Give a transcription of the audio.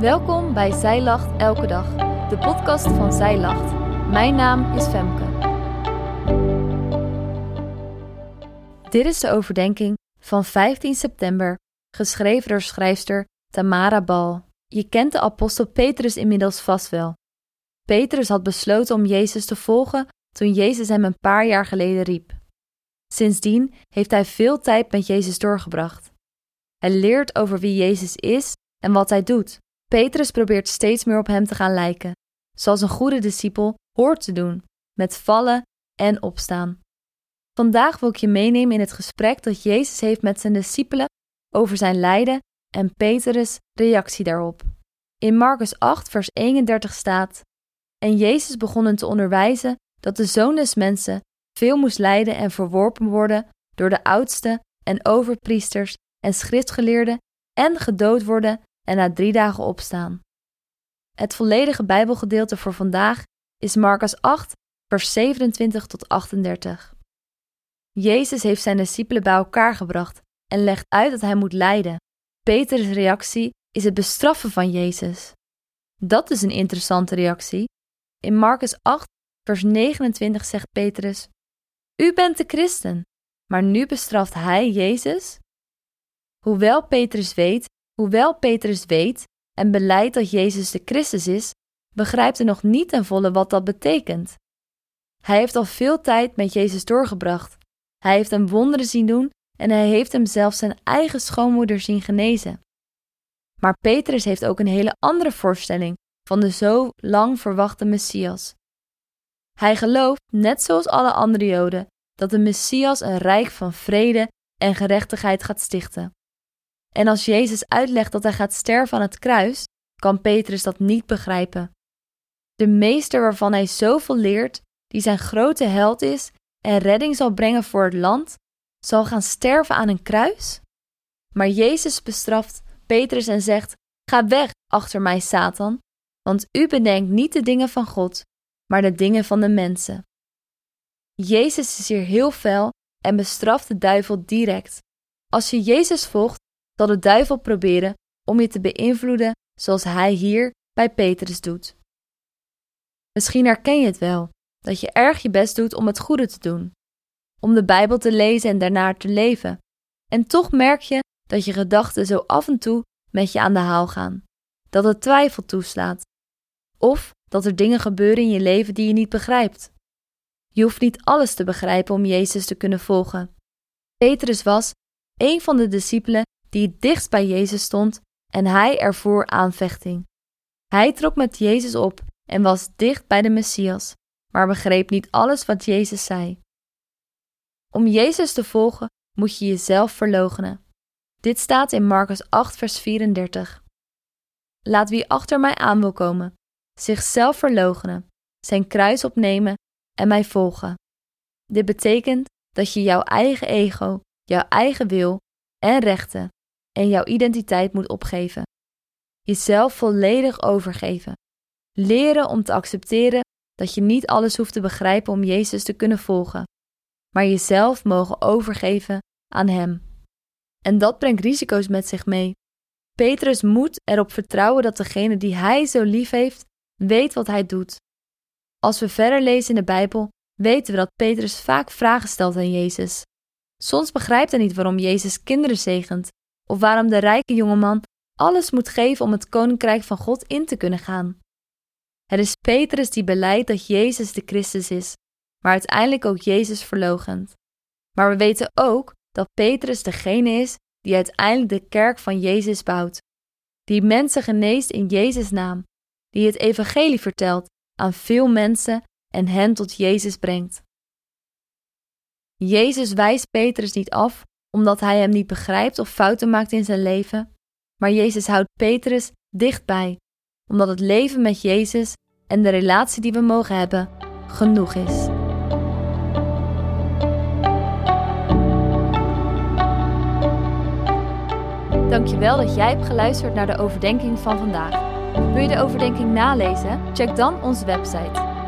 Welkom bij Zij Lacht Elke Dag, de podcast van Zij Lacht. Mijn naam is Femke. Dit is de overdenking van 15 september, geschreven door schrijfster Tamara Bal. Je kent de apostel Petrus inmiddels vast wel. Petrus had besloten om Jezus te volgen toen Jezus hem een paar jaar geleden riep. Sindsdien heeft hij veel tijd met Jezus doorgebracht. Hij leert over wie Jezus is en wat hij doet. Petrus probeert steeds meer op hem te gaan lijken, zoals een goede discipel hoort te doen, met vallen en opstaan. Vandaag wil ik je meenemen in het gesprek dat Jezus heeft met zijn discipelen over zijn lijden en Petrus' reactie daarop. In Marcus 8, vers 31 staat: En Jezus begon hen te onderwijzen dat de zoon des mensen veel moest lijden en verworpen worden door de oudsten en overpriesters en schriftgeleerden en gedood worden en na drie dagen opstaan. Het volledige Bijbelgedeelte voor vandaag is Marcus 8, vers 27 tot 38. Jezus heeft zijn discipelen bij elkaar gebracht en legt uit dat hij moet lijden. Peters reactie is het bestraffen van Jezus. Dat is een interessante reactie. In Marcus 8, vers 29 zegt Petrus: U bent de christen, maar nu bestraft hij Jezus? Hoewel Petrus weet Hoewel Petrus weet en beleidt dat Jezus de Christus is, begrijpt hij nog niet ten volle wat dat betekent. Hij heeft al veel tijd met Jezus doorgebracht. Hij heeft hem wonderen zien doen en hij heeft hem zelfs zijn eigen schoonmoeder zien genezen. Maar Petrus heeft ook een hele andere voorstelling van de zo lang verwachte Messias. Hij gelooft, net zoals alle andere Joden, dat de Messias een rijk van vrede en gerechtigheid gaat stichten. En als Jezus uitlegt dat hij gaat sterven aan het kruis, kan Petrus dat niet begrijpen. De meester waarvan hij zoveel leert, die zijn grote held is en redding zal brengen voor het land, zal gaan sterven aan een kruis? Maar Jezus bestraft Petrus en zegt: Ga weg achter mij, Satan, want u bedenkt niet de dingen van God, maar de dingen van de mensen. Jezus is hier heel fel en bestraft de duivel direct. Als je Jezus volgt, zal de duivel proberen om je te beïnvloeden zoals hij hier bij Petrus doet. Misschien herken je het wel, dat je erg je best doet om het goede te doen, om de Bijbel te lezen en daarnaar te leven. En toch merk je dat je gedachten zo af en toe met je aan de haal gaan, dat het twijfel toeslaat, of dat er dingen gebeuren in je leven die je niet begrijpt. Je hoeft niet alles te begrijpen om Jezus te kunnen volgen. Petrus was een van de discipelen die het dichtst bij Jezus stond en hij ervoor aanvechting. Hij trok met Jezus op en was dicht bij de Messias, maar begreep niet alles wat Jezus zei. Om Jezus te volgen moet je jezelf verloochenen. Dit staat in Marcus 8, vers 34. Laat wie achter mij aan wil komen, zichzelf verloochenen, zijn kruis opnemen en mij volgen. Dit betekent dat je jouw eigen ego, jouw eigen wil en rechten en jouw identiteit moet opgeven. Jezelf volledig overgeven. Leren om te accepteren dat je niet alles hoeft te begrijpen om Jezus te kunnen volgen, maar jezelf mogen overgeven aan Hem. En dat brengt risico's met zich mee. Petrus moet erop vertrouwen dat degene die hij zo lief heeft, weet wat hij doet. Als we verder lezen in de Bijbel, weten we dat Petrus vaak vragen stelt aan Jezus. Soms begrijpt hij niet waarom Jezus kinderen zegent of waarom de rijke jongeman alles moet geven om het koninkrijk van God in te kunnen gaan. Het is Petrus die beleidt dat Jezus de Christus is, maar uiteindelijk ook Jezus verlogent. Maar we weten ook dat Petrus degene is die uiteindelijk de kerk van Jezus bouwt, die mensen geneest in Jezus' naam, die het evangelie vertelt aan veel mensen en hen tot Jezus brengt. Jezus wijst Petrus niet af omdat hij hem niet begrijpt of fouten maakt in zijn leven, maar Jezus houdt Petrus dichtbij, omdat het leven met Jezus en de relatie die we mogen hebben genoeg is. Dankjewel dat jij hebt geluisterd naar de overdenking van vandaag. Wil je de overdenking nalezen? Check dan onze website.